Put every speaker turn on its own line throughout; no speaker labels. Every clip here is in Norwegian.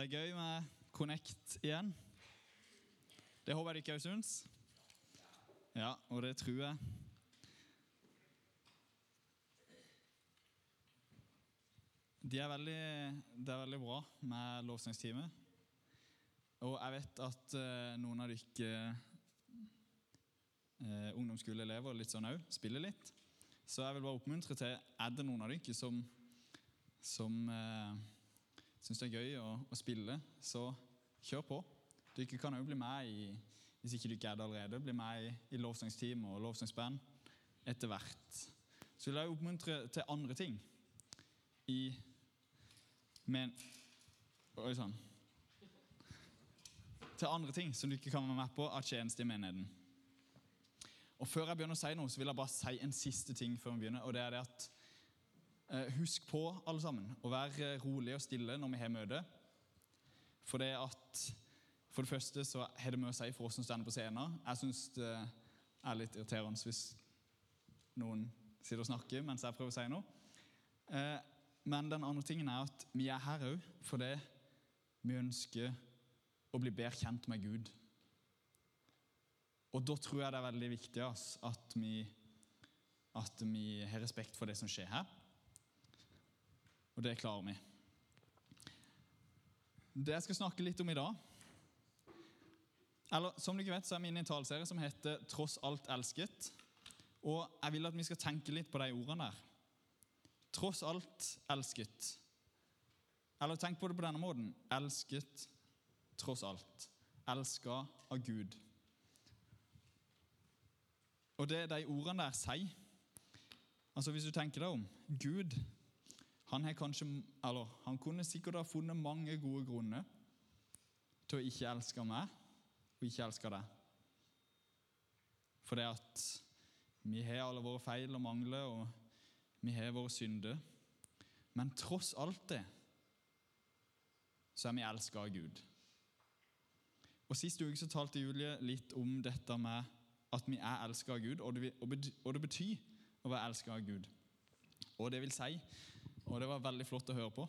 Det er gøy med Connect igjen. Det håper jeg dere òg syns. Ja, og det tror jeg. De er veldig, det er veldig bra med lovsangsteamet. Og jeg vet at eh, noen av dere eh, ungdomsskoleelever litt sånn òg spiller litt. Så jeg vil bare oppmuntre til Er det noen av dere som, som eh, syns det er gøy å, å, spille, så kjør på. Dere kan òg bli med i hvis ikke dere er det allerede, bli med i, i lovsangsteam og lovsangsband etter hvert. Så vil jeg oppmuntre til andre ting i men, Oi sann. Til andre ting som du ikke kan være med på av tjeneste i menigheten. Og Før jeg begynner å si noe, så vil jeg bare si en siste ting før vi begynner. og det er det at Husk på, alle sammen, å være rolig og stille når vi har møte. For det at for det første så har det mye å si for oss som står på scenen. Jeg syns det er litt irriterende hvis noen sitter og snakker mens jeg prøver å si noe. Eh, men den andre tingen er at vi er her òg fordi vi ønsker å bli bedre kjent med Gud. Og da tror jeg det er veldig viktig at vi, at vi har respekt for det som skjer her. Og det klarer vi. Det jeg skal snakke litt om i dag eller Som dere vet, så er vi inne i en taleserie som heter 'Tross alt elsket'. Og jeg vil at vi skal tenke litt på de ordene der. Tross alt elsket. Eller tenk på det på denne måten. Elsket tross alt. Elska av Gud. Og det de ordene der sier altså Hvis du tenker deg om Gud han, kanskje, eller, han kunne sikkert ha funnet mange gode grunner til å ikke elske meg og ikke elske deg. For det at vi har alle våre feil og mangler, og vi har våre synder. Men tross alt det så er vi elska av Gud. Og Sist uke så talte Julie litt om dette med at vi er elska av Gud, og det betyr å være elska av Gud. Og det vil si, og det var veldig flott å høre på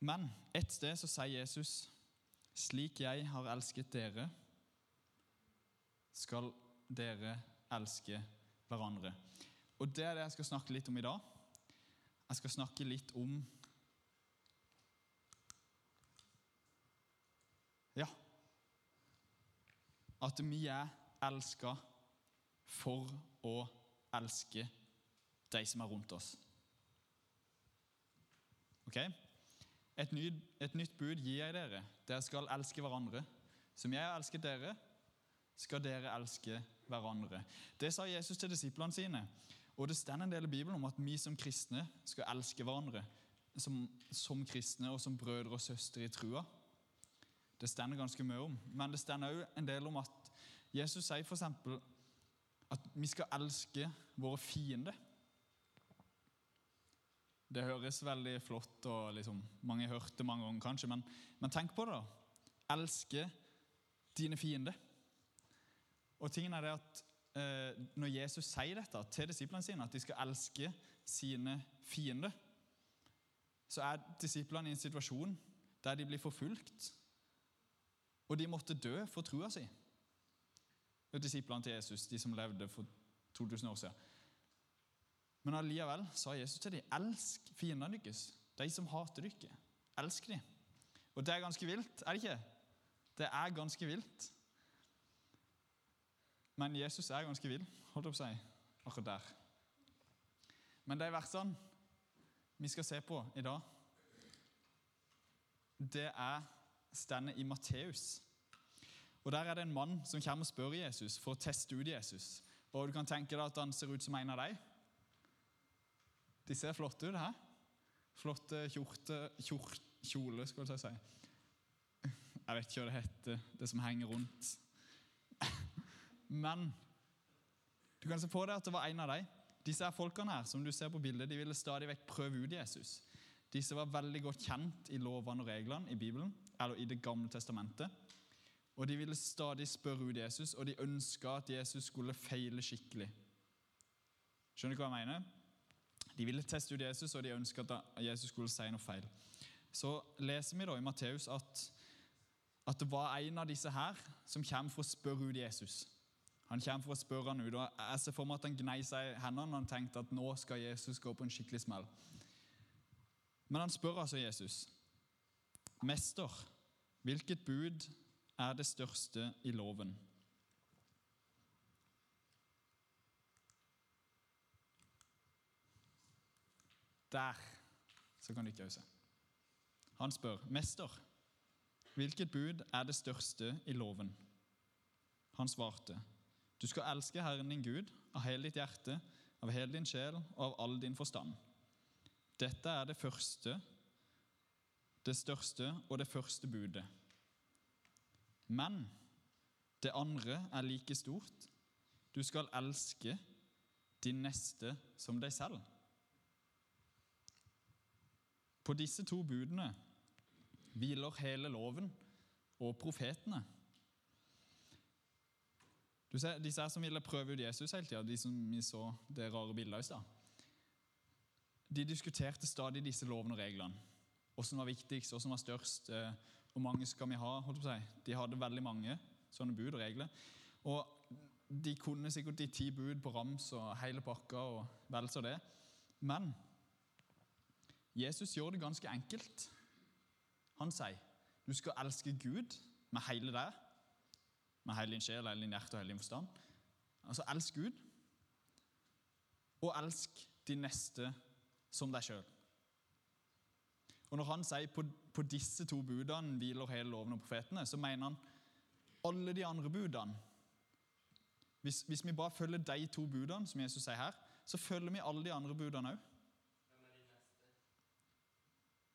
Men et sted så sier Jesus slik jeg har elsket dere, skal dere elske hverandre. Og Det er det jeg skal snakke litt om i dag. Jeg skal snakke litt om Ja At vi er elska for å elske de som er rundt oss. Ok? Et, ny, et nytt bud gir jeg dere. Dere skal elske hverandre. Som jeg har elsket dere, skal dere elske hverandre. Det sa Jesus til disiplene sine. Og det står en del i Bibelen om at vi som kristne skal elske hverandre. Som, som kristne og som brødre og søstre i trua. Det står ganske mye om. Men det står òg en del om at Jesus sier f.eks. at vi skal elske våre fiender. Det høres veldig flott og liksom, mange har hørt det mange ganger, kanskje, men, men, tenk på det. da. Elske dine fiender. Og tingen er det at eh, Når Jesus sier dette til disiplene sine, at de skal elske sine fiender, så er disiplene i en situasjon der de blir forfulgt. Og de måtte dø for trua si. Disiplene til Jesus, de som levde for 2000 år siden. Men allikevel sa Jesus til dem, elsk fiendene deres, de som hater dere. Elsk dem. Og det er ganske vilt, er det ikke? Det er ganske vilt. Men Jesus er ganske vill, holdt jeg på å si, akkurat der. Men de versene vi skal se på i dag, det er stedet i Matteus. Og Der er det en mann som kommer og spør Jesus for å teste ut Jesus. Og Du kan tenke deg at han ser ut som en av dem. De ser flotte ut, hæ? Flotte kjorte, kjort, kjole, skulle jeg si. Jeg vet ikke hva det heter, det som henger rundt. Men du kan se på deg at det var en av dem. Disse her folkene her, som du ser på bildet, de ville stadig vekk prøve ut Jesus. Disse var veldig godt kjent i lovene og reglene i Bibelen, eller i Det gamle testamentet. Og De ville stadig spørre ut Jesus, og de ønska at Jesus skulle feile skikkelig. Skjønner du hva jeg mener? De ville teste ut Jesus, og de ønska at Jesus skulle si noe feil. Så leser vi da i Matteus at, at det var en av disse her som kommer for å spørre ut Jesus. Han kommer for å spørre han ut, og Jeg ser for meg at han gnei seg i hendene han tenkte at nå skal Jesus gå på en skikkelig smell. Men han spør altså Jesus. Mester, hvilket bud er det største i loven? Der så kan du ikke. Han spør, 'Mester, hvilket bud er det største i loven?' Han svarte, 'Du skal elske Herren din Gud av hele ditt hjerte, av hele din sjel og av all din forstand.' Dette er det første, det største og det første budet. Men det andre er like stort. Du skal elske din neste som deg selv. På disse to budene hviler hele loven og profetene. Du ser, Disse her som ville prøve ut Jesus hele tida, de som vi så det rare bildet i stad, de diskuterte stadig disse lovene og reglene. Hva som var viktigst, hva som var størst, eh, hvor mange skal vi ha? holdt på å si. De hadde veldig mange sånne bud og regler. Og de kunne sikkert de ti bud på rams og hele pakka og vel så det. Men Jesus gjør det ganske enkelt. Han sier du skal elske Gud med hele deg, med hele din sjel, hele din hjerte og hele din forstand. Altså elsk Gud, og elsk de neste som deg sjøl. Og Når han sier på, på disse to budene hviler hele loven og profetene, så mener han alle de andre budene. Hvis, hvis vi bare følger de to budene, som Jesus sier her, så følger vi alle de andre budene òg.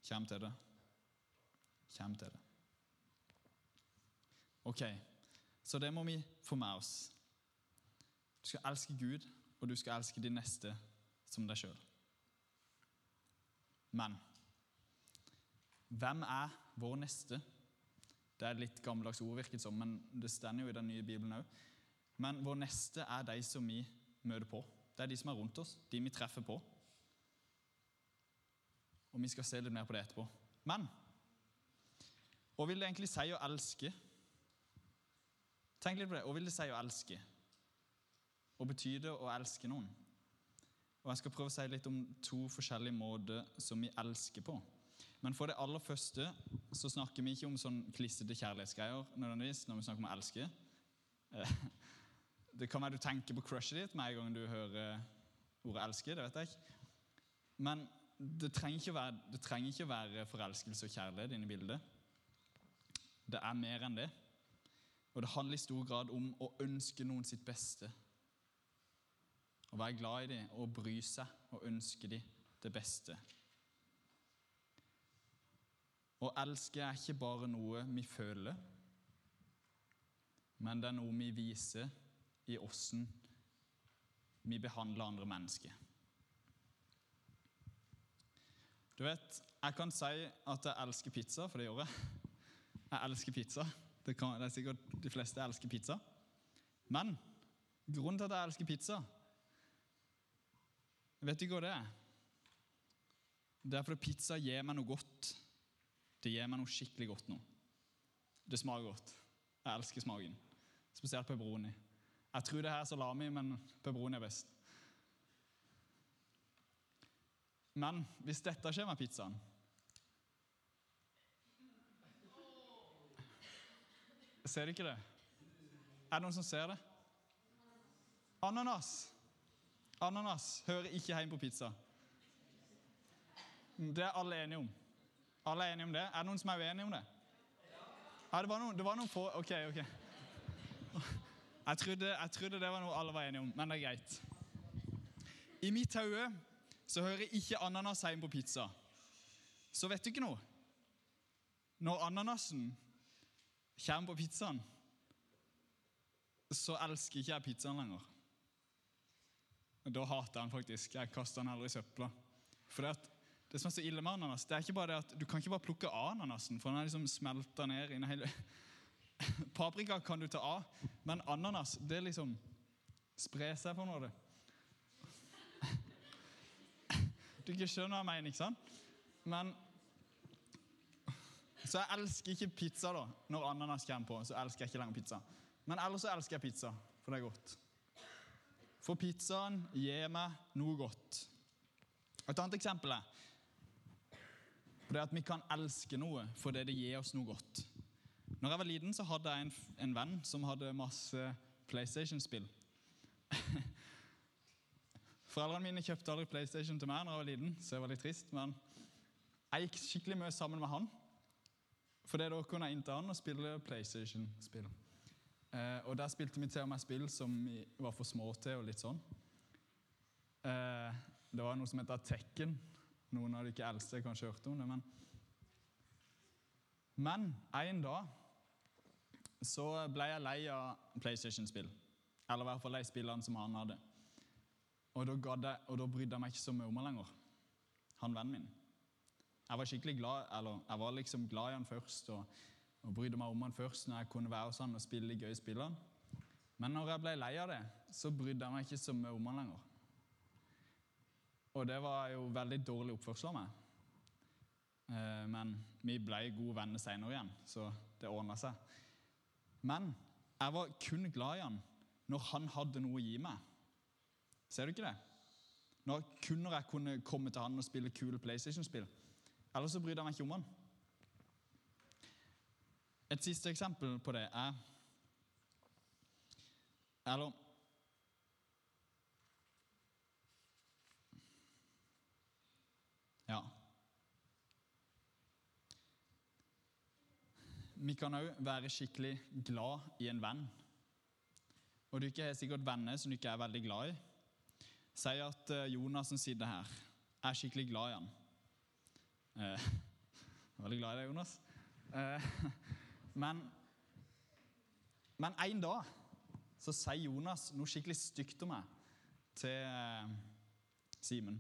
Kjem til det. Kjem til det. Ok, så det må vi få med oss. Du skal elske Gud, og du skal elske de neste som deg sjøl. Men hvem er vår neste? Det er litt gammeldags ord, virket som, men det stender jo i den nye Bibelen òg. Men vår neste er de som vi møter på. Det er de som er rundt oss, de vi treffer på. Og vi skal se litt mer på det etterpå. Men hva vil det egentlig si å elske? Tenk litt på det. Hva vil det si å elske? Hva betyr det å elske noen? Og Jeg skal prøve å si litt om to forskjellige måter som vi elsker på. Men for det aller første så snakker vi ikke om sånn klissete kjærlighetsgreier nødvendigvis når vi snakker om å elske. Eh, det kan være du tenker på crushet ditt med en gang du hører ordet 'elske'. det vet jeg ikke. Men det trenger være, det trenger ikke være forelskelse og kjærlighet inne i bildet. Det er mer enn det. Og det handler i stor grad om å ønske noen sitt beste. Å være glad i dem og bry seg og ønske dem det beste. Å elske er ikke bare noe vi føler, men det er noe vi viser i åssen vi behandler andre mennesker. Du vet, Jeg kan si at jeg elsker pizza, for det gjør jeg. Jeg elsker pizza. Det, kan, det er sikkert de fleste elsker pizza. Men grunnen til at jeg elsker pizza Vet du hva det er? Det er fordi pizza gir meg noe godt. Det gir meg noe skikkelig godt nå. Det smaker godt. Jeg elsker smaken. Spesielt pepperoni. Jeg tror det her er salami, men pepperoni er best. Men hvis dette skjer med pizzaen Ser du ikke det? Er det noen som ser det? Ananas. Ananas hører ikke hjemme på pizza. Det er alle enige om. Alle er enige om det. Er det noen som er uenige om det? Ja, det var noen, det var noen få Ok, ok. Jeg trodde, jeg trodde, det var noe alle var enige om, men det er greit. I mitt hode så hører ikke ananas hjemme på pizza. Så vet du ikke noe? Når ananasen kommer på pizzaen, så elsker ikke jeg pizzaen lenger. Da hater jeg den faktisk. Jeg kaster den heller i søpla. For det, det som er så ille med ananas, det er ikke bare det at du kan ikke bare plukke av ananasen, for den er liksom ned i hele Paprika kan du ta av, men ananas det liksom sprer seg på en Du ikke skjønner hva jeg mener, ikke sant? Men Så jeg elsker ikke pizza, da. Når ananas kommer på, så elsker jeg ikke lenger pizza. Men ellers så elsker jeg pizza, for det er godt. For pizzaen gir meg noe godt. Et annet eksempel er det at vi kan elske noe fordi det gir oss noe godt. Når jeg var liten, så hadde jeg en, en venn som hadde masse PlayStation-spill. Foreldrene mine kjøpte aldri PlayStation til meg når jeg var liten, så jeg var litt trist. Men jeg gikk skikkelig mye sammen med han. For da kunne jeg innta han og spille PlayStation-spill. Eh, og der spilte vi til og med spill som vi var for små til, og litt sånn. Eh, det var noe som heter Tekken. Noen av de ikke eldste har kanskje hørt om det. Men, men en dag så ble jeg lei av PlayStation-spill. Eller i hvert fall de spillene som han hadde. Og da, jeg, og da brydde jeg meg ikke så mye om ham lenger. Han vennen min. Jeg var skikkelig glad, eller jeg var liksom glad i han først og, og brydde meg om han først når jeg kunne være hos han og spille de gøye spillene. Men når jeg ble lei av det, så brydde jeg meg ikke så mye om han lenger. Og det var jo veldig dårlig oppførsel av meg. Eh, men vi ble gode venner seinere igjen, så det ordna seg. Men jeg var kun glad i han når han hadde noe å gi meg. Ser du ikke det? Når kun når jeg kunne komme til han og spille kule PlayStation-spill. Ellers så brydde jeg meg ikke om han. Et siste eksempel på det er Eller Ja. Vi kan òg være skikkelig glad i en venn. Og du ikke har sikkert venner som du ikke er veldig glad i sier at eh, Jonas som sitter her, er skikkelig glad i han. Eh, veldig glad i deg, Jonas. Eh, men, men en dag så sier Jonas noe skikkelig stygt om meg til eh, Simen.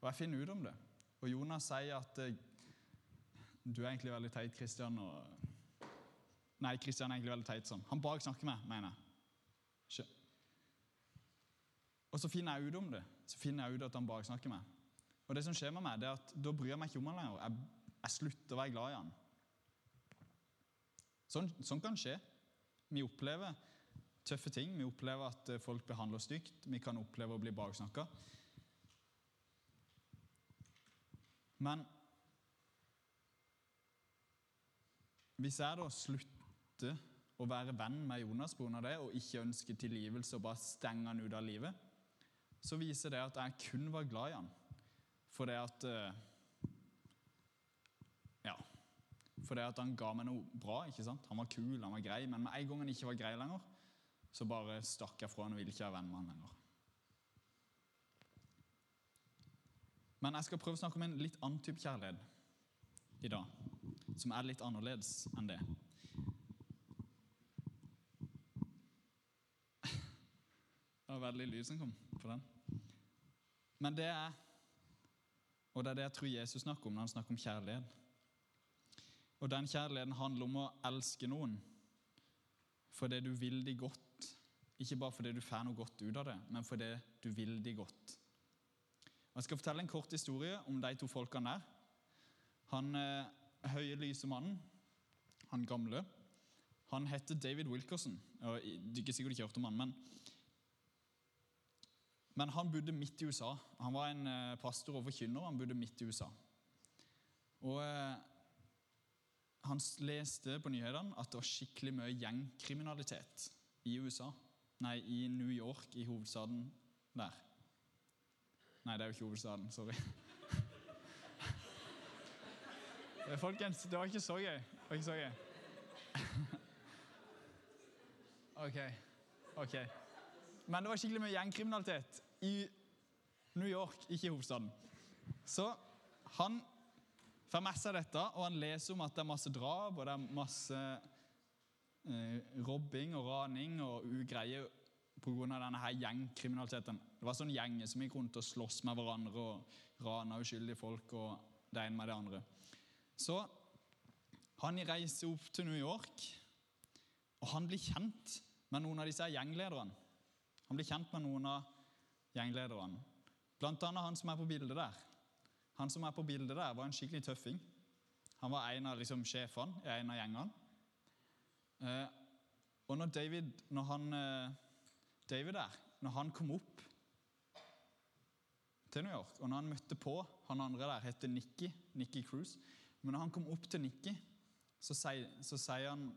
Og jeg finner ut om det. Og Jonas sier at eh, du er egentlig veldig teit, Kristian. Og... Nei, Kristian er egentlig veldig teit sånn. Han bare snakker med, mener jeg. Og så finner jeg ut om det. Så finner jeg ut at han bare snakker med meg. Og det som skjer med meg, det er at da bryr jeg meg ikke om han lenger. Jeg, jeg slutter å være glad i han. Sånn, sånn, kan skje. Vi opplever tøffe ting. Vi opplever at eh, folk behandler oss stygt. Vi kan oppleve å bli baksnakka. Men hvis jeg da slutter å være venn med Jonas pga. det, og ikke ønsker tilgivelse og bare stenger han ut av livet, så viser det at jeg kun var glad i han. For det at eh, Ja. For det at han ga meg noe bra. ikke sant? Han var kul, han var grei. Men med en gang han ikke var grei lenger, så bare stakk jeg fra han og ville ikke være venn med han lenger. Men jeg skal prøve å snakke om en litt annen type kjærlighet i dag. Som er litt annerledes enn det. Det var veldig lys som kom på den. Men det er Og det er det jeg tror Jesus snakker om når han snakker om kjærlighet. Og den kjærligheten handler om å elske noen fordi du vil de godt. Ikke bare fordi du får noe godt ut av det, men fordi du vil de godt. Og Jeg skal fortelle en kort historie om de to folkene der. Han eh, høye, lyse mannen, han gamle, han heter David Wilkerson. Og, du har sikkert ikke hørt om han, men men han bodde midt i USA. Han var en eh, pastor og forkynner. Han bodde midt i USA. Og eh, Han leste på nyhetene at det var skikkelig mye gjengkriminalitet i USA. Nei, i New York, i hovedstaden der. Nei, det er jo ikke hovedstaden. Sorry. Folkens, det var ikke så gøy. Det var ikke så gøy. OK. ok. Men det var skikkelig mye gjengkriminalitet i New York, ikke i hovedstaden. Så han får med seg dette, og han leser om at det er masse drap og det er masse eh, robbing og raning og ugreie pga. denne her gjengkriminaliteten. Det var sånne gjenger som gikk rundt og sloss med hverandre og rana uskyldige folk og det ene med det andre. Så han reiser opp til New York, og han blir kjent med noen av disse gjenglederne. Han blir kjent med noen av gjenglederne Blant annet han som er på bildet der. Han som er på bildet der, var en skikkelig tøffing. Han var en av liksom, sjefene i en av gjengene. Eh, og når David, når han, eh, David der, når han kom opp til New York, og når han møtte på han andre der, heter Nikki, Nikki Cruise Men når han kom opp til Nikki, så sier, så sier, han,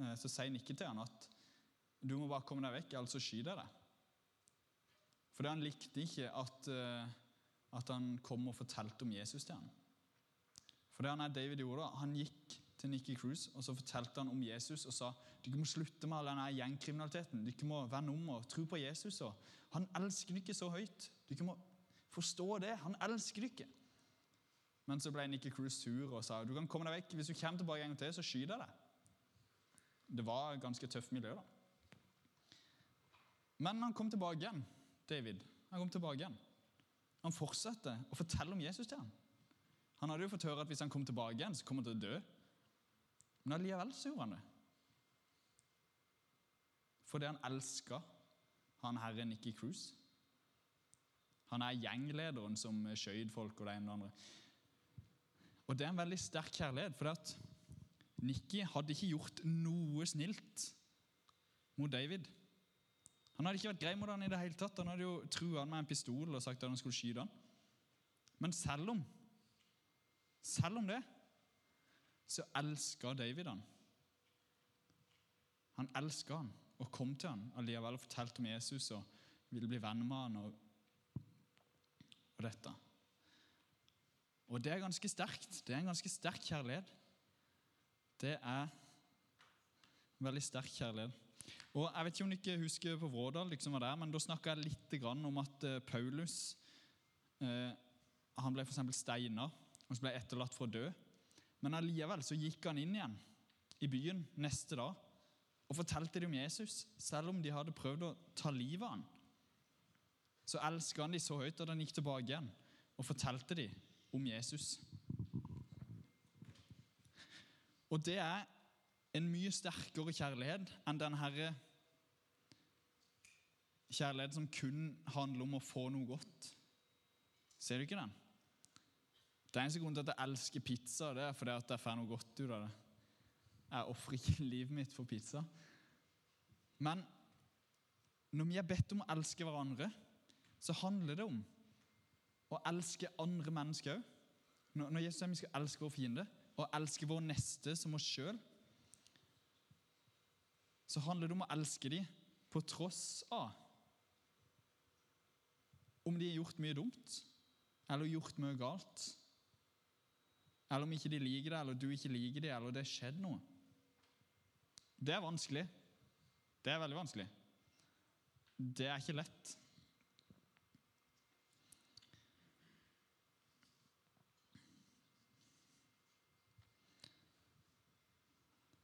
eh, så sier Nikki til han at du må bare komme deg vekk, ellers så skyter jeg deg. Fordi han likte ikke at, eh, at han kom og fortalte om Jesus til ham. For det han er David gjorde, han gikk til Nikki Cruise og så fortalte han om Jesus og sa dere må slutte med all denne gjengkriminaliteten. Dere må vende om og tro på Jesus. Og han elsker dere så høyt. Dere må forstå det. Han elsker dere. Men så ble Nikki Cruise sur og sa du kan komme deg vekk. Hvis du kommer tilbake en gang til, så skyter jeg deg. Det var et ganske tøft miljø, da. Men han kom tilbake igjen, David. Han kom tilbake igjen. Han fortsetter å fortelle om Jesus til ham. Han hadde jo fått høre at hvis han kom tilbake igjen, så kom han til å dø. Men allikevel så gjorde han det. Fordi han elska han herre Nikki Cruise. Han er gjenglederen som skjøt folk og det ene og det andre. Og det er en veldig sterk kjærlighet, for at Nikki hadde ikke gjort noe snilt mot David. Han hadde ikke vært grei mot han i det hele tatt. Han hadde jo trua han med en pistol og sagt at han skulle skyte han. Men selv om selv om det så elska David han. Han elska han og kom til han allikevel og fortalte om Jesus og ville bli venn med han og, og dette. Og det er ganske sterkt. Det er en ganske sterk kjærlighet. Det er en veldig sterk kjærlighet. Og Jeg vet ikke om dere husker på Vrådal, liksom var der, men da snakka jeg litt om at eh, Paulus eh, han ble for steina og så ble etterlatt for å dø. Men allikevel så gikk han inn igjen i byen neste dag og fortalte dem om Jesus. Selv om de hadde prøvd å ta livet av han. Så elska han dem så høyt at han gikk tilbake igjen og fortalte dem om Jesus. Og det er en mye sterkere kjærlighet enn den herre kjærlighet som kun handler om å få noe godt. Ser du ikke den? Det eneste grunnen til at jeg elsker pizza, det er fordi at jeg får noe godt ut av det. Jeg ofrer ikke livet mitt for pizza. Men når vi er bedt om å elske hverandre, så handler det om å elske andre mennesker òg. Når Jesus sier vi skal elske vår fiende og elske vår neste som oss sjøl, så handler det om å elske dem på tross av om de har gjort mye dumt eller gjort mye galt. Eller om ikke de liker det, eller du ikke liker det, eller det har skjedd noe. Det er vanskelig. Det er veldig vanskelig. Det er ikke lett.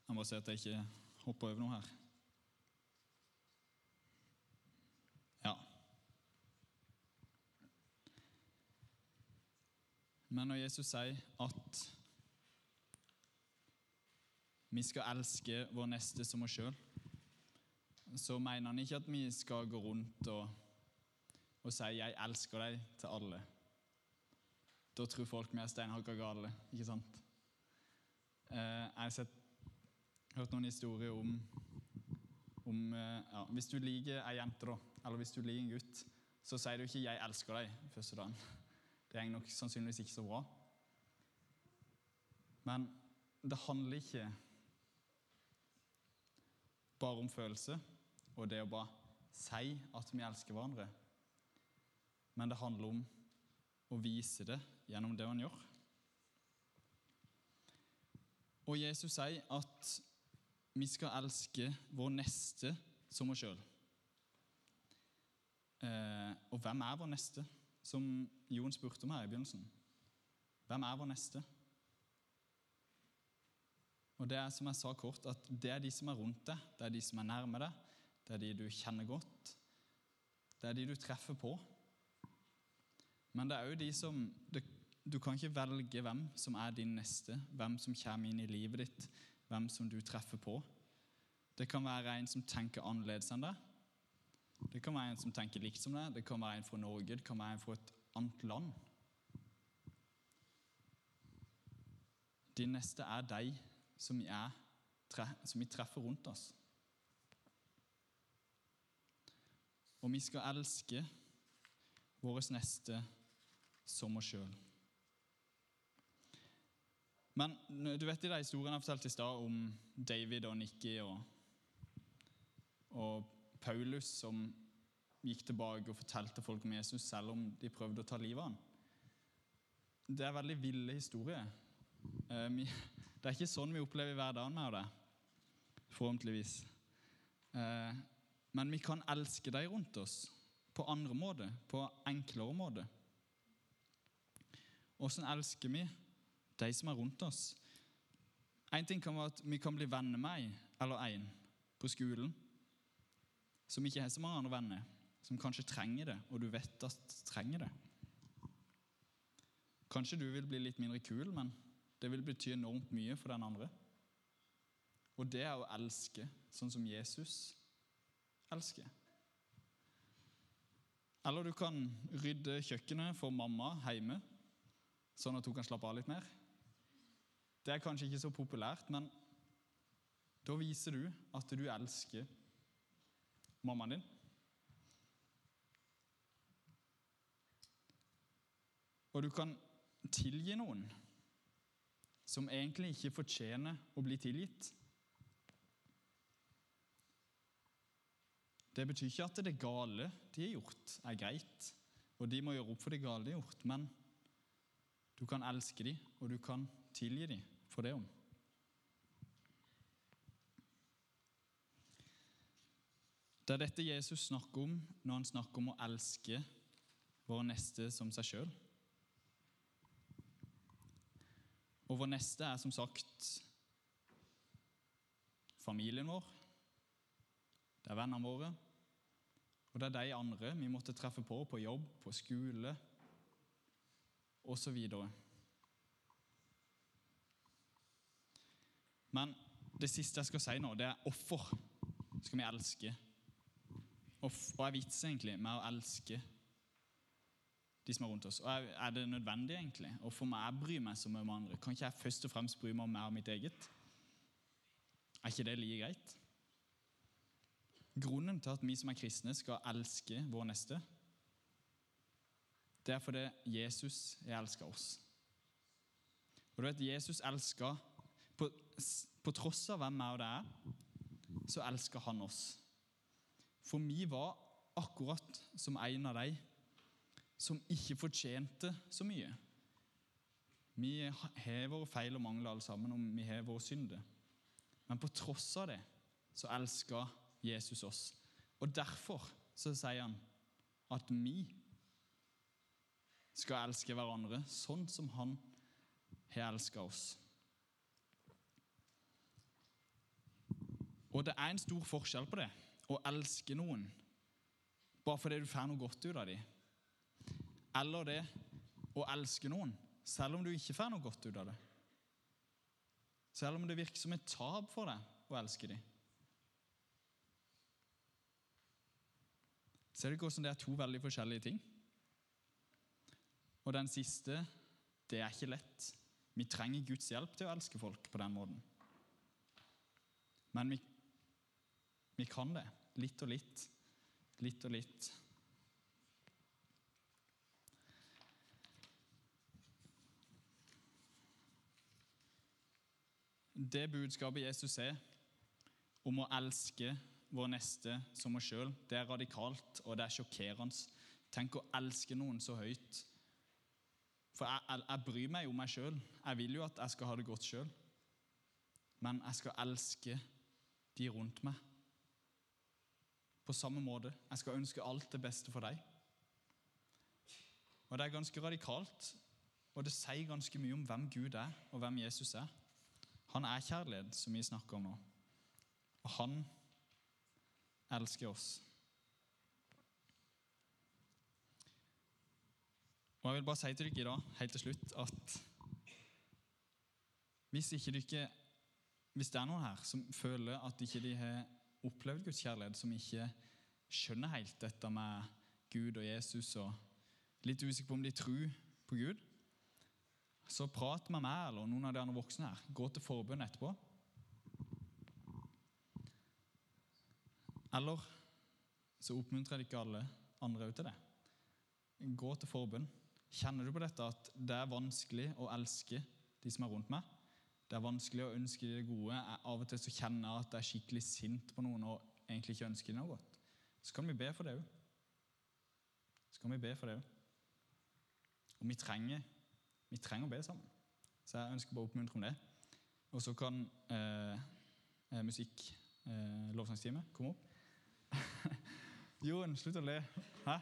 Jeg må si at jeg ikke hopper over noe her. Ja. Men når Jesus sier at vi skal elske vår neste som oss sjøl, så mener han ikke at vi skal gå rundt og, og si 'jeg elsker deg' til alle. Da tror folk vi er steinhakka gale, ikke sant? Eh, jeg har sett, hørt noen historier om, om eh, ja, Hvis du liker ei jente, da, eller hvis du liker en gutt, så sier du ikke 'jeg elsker deg' første dagen. Det er nok sannsynligvis ikke så bra. Men det handler ikke bare om følelse og det å bare si at vi elsker hverandre. Men det handler om å vise det gjennom det han gjør. Og Jesus sier at vi skal elske vår neste som oss sjøl. Eh, og hvem er vår neste? som Jon spurte om her i begynnelsen. Hvem er vår neste? Og Det er som jeg sa kort, at det er de som er rundt deg, det er de som er nærme deg, det er de du kjenner godt, det er de du treffer på. Men det er òg de som Du kan ikke velge hvem som er din neste, hvem som kommer inn i livet ditt, hvem som du treffer på. Det kan være en som tenker annerledes enn deg. Det kan være en som tenker likt som deg, det kan være en fra Norge, det kan være en fra et annet land. De neste er de som, er, som vi treffer rundt oss. Og vi skal elske våre neste som oss sjøl. Men du vet i de historiene jeg fortalte i stad om David og Nikki og, og Paulus som gikk tilbake og fortalte folk om Jesus selv om de prøvde å ta livet av ham. Det er veldig ville historier. Eh, det er ikke sånn vi opplever hverdagen med det, forhåpentligvis. Eh, men vi kan elske de rundt oss på andre måter, på enklere måter. Åssen elsker vi de som er rundt oss? Én ting kan være at vi kan bli venner med ei eller en på skolen som ikke har så mange andre venner, som kanskje trenger det, og du vet at trenger det. Kanskje du vil bli litt mindre kul, men det vil bety enormt mye for den andre. Og det er å elske sånn som Jesus elsker. Eller du kan rydde kjøkkenet for mamma hjemme, sånn at hun kan slappe av litt mer. Det er kanskje ikke så populært, men da viser du at du elsker mammaen din. Og du kan tilgi noen som egentlig ikke fortjener å bli tilgitt. Det betyr ikke at det gale de har gjort, er greit, og de må gjøre opp for det gale de har gjort, men du kan elske dem, og du kan tilgi dem for det om. Det er dette Jesus snakker om når han snakker om å elske vår neste som seg sjøl. Og vår neste er som sagt familien vår. Det er vennene våre. Og det er de andre vi måtte treffe på på jobb, på skole osv. Men det siste jeg skal si nå, det er hvorfor skal vi elske? Og hva er vitsen egentlig med å elske de som er rundt oss. Og Er det nødvendig, egentlig? Og for meg, jeg bryr meg så mye om andre. Kan ikke jeg først og fremst bry meg om mer og mitt eget? Er ikke det like greit? Grunnen til at vi som er kristne, skal elske vår neste, det er fordi Jesus elska oss. Og du vet, Jesus elska på, tross av hvem jeg og det er, så elsker han oss. For vi var akkurat som en av de som ikke fortjente så mye. Vi har våre feil og mangler alle sammen, og vi har våre synder. Men på tross av det så elsker Jesus oss. Og derfor så sier han at vi skal elske hverandre sånn som han har elska oss. Og det er en stor forskjell på det å elske noen bare fordi du får noe godt ut av dem eller det å elske noen, selv om du ikke får noe godt ut av det. Selv om det virker som et tap for deg å elske dem. Ser du hvordan det er to veldig forskjellige ting? Og den siste, det er ikke lett. Vi trenger Guds hjelp til å elske folk på den måten. Men vi, vi kan det. Litt og litt. Litt og litt. Det budskapet Jesus er om å elske vår neste som oss sjøl, det er radikalt og det er sjokkerende. Tenk å elske noen så høyt. For jeg, jeg, jeg bryr meg om meg sjøl. Jeg vil jo at jeg skal ha det godt sjøl. Men jeg skal elske de rundt meg på samme måte. Jeg skal ønske alt det beste for deg. Og Det er ganske radikalt, og det sier ganske mye om hvem Gud er, og hvem Jesus er. Han er kjærlighet, som vi snakker om nå. Og han elsker oss. Og Jeg vil bare si til dere i dag, helt til slutt, at hvis, ikke dere, hvis det er noen her som føler at ikke de har opplevd Guds kjærlighet, som ikke skjønner helt dette med Gud og Jesus og litt usikre på om de tror på Gud, så prat med meg eller noen av de andre voksne her. Gå til forbønn etterpå. Eller så oppmuntrer jeg ikke alle andre òg til det. Gå til forbønn. Kjenner du på dette at det er vanskelig å elske de som er rundt meg? Det er vanskelig å ønske de det gode. Av og til så kjenner jeg at jeg er skikkelig sint på noen og egentlig ikke ønsker noe godt. Så kan vi be for det òg. Så kan vi be for det òg. Og vi trenger, vi trenger å be sammen. Så jeg ønsker bare å oppmuntre om det. Og så kan eh, eh musikk, eh, lovsangstime, komme opp. Jorunn, slutt å le. Hæ?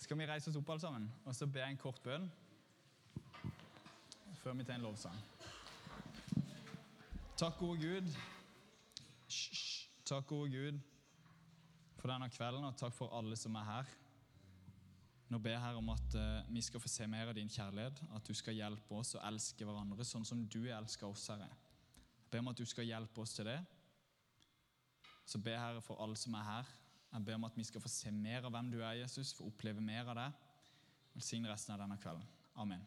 Skal vi reise oss opp alle sammen og så be en kort bønn før vi tar en lovsang? Takk, gode Gud. Takk, gode Gud, for denne kvelden, og takk for alle som er her. Nå ber jeg her om at uh, vi skal få se mer av din kjærlighet, at du skal hjelpe oss å elske hverandre sånn som du elsker oss, Herre. Jeg ber om at du skal hjelpe oss til det. Så ber jeg Herre for alle som er her. Jeg ber om at vi skal få se mer av hvem du er, Jesus, få oppleve mer av det. Velsign resten av denne kvelden. Amen.